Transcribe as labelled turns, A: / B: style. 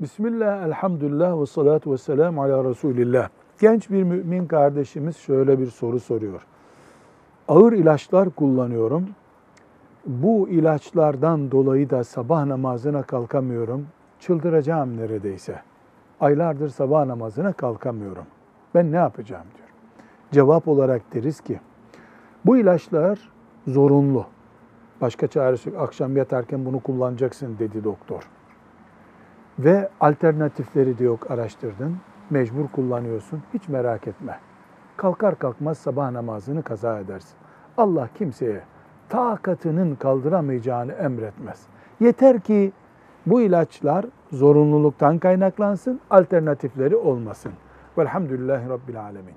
A: Bismillah, elhamdülillah ve salatu ve selamu ala Resulillah. Genç bir mümin kardeşimiz şöyle bir soru soruyor. Ağır ilaçlar kullanıyorum. Bu ilaçlardan dolayı da sabah namazına kalkamıyorum. Çıldıracağım neredeyse. Aylardır sabah namazına kalkamıyorum. Ben ne yapacağım diyor. Cevap olarak deriz ki bu ilaçlar zorunlu. Başka çaresi yok. Akşam yatarken bunu kullanacaksın dedi doktor. Ve alternatifleri de yok araştırdın. Mecbur kullanıyorsun. Hiç merak etme. Kalkar kalkmaz sabah namazını kaza edersin. Allah kimseye takatının kaldıramayacağını emretmez. Yeter ki bu ilaçlar zorunluluktan kaynaklansın, alternatifleri olmasın. Velhamdülillahi Rabbil Alemin.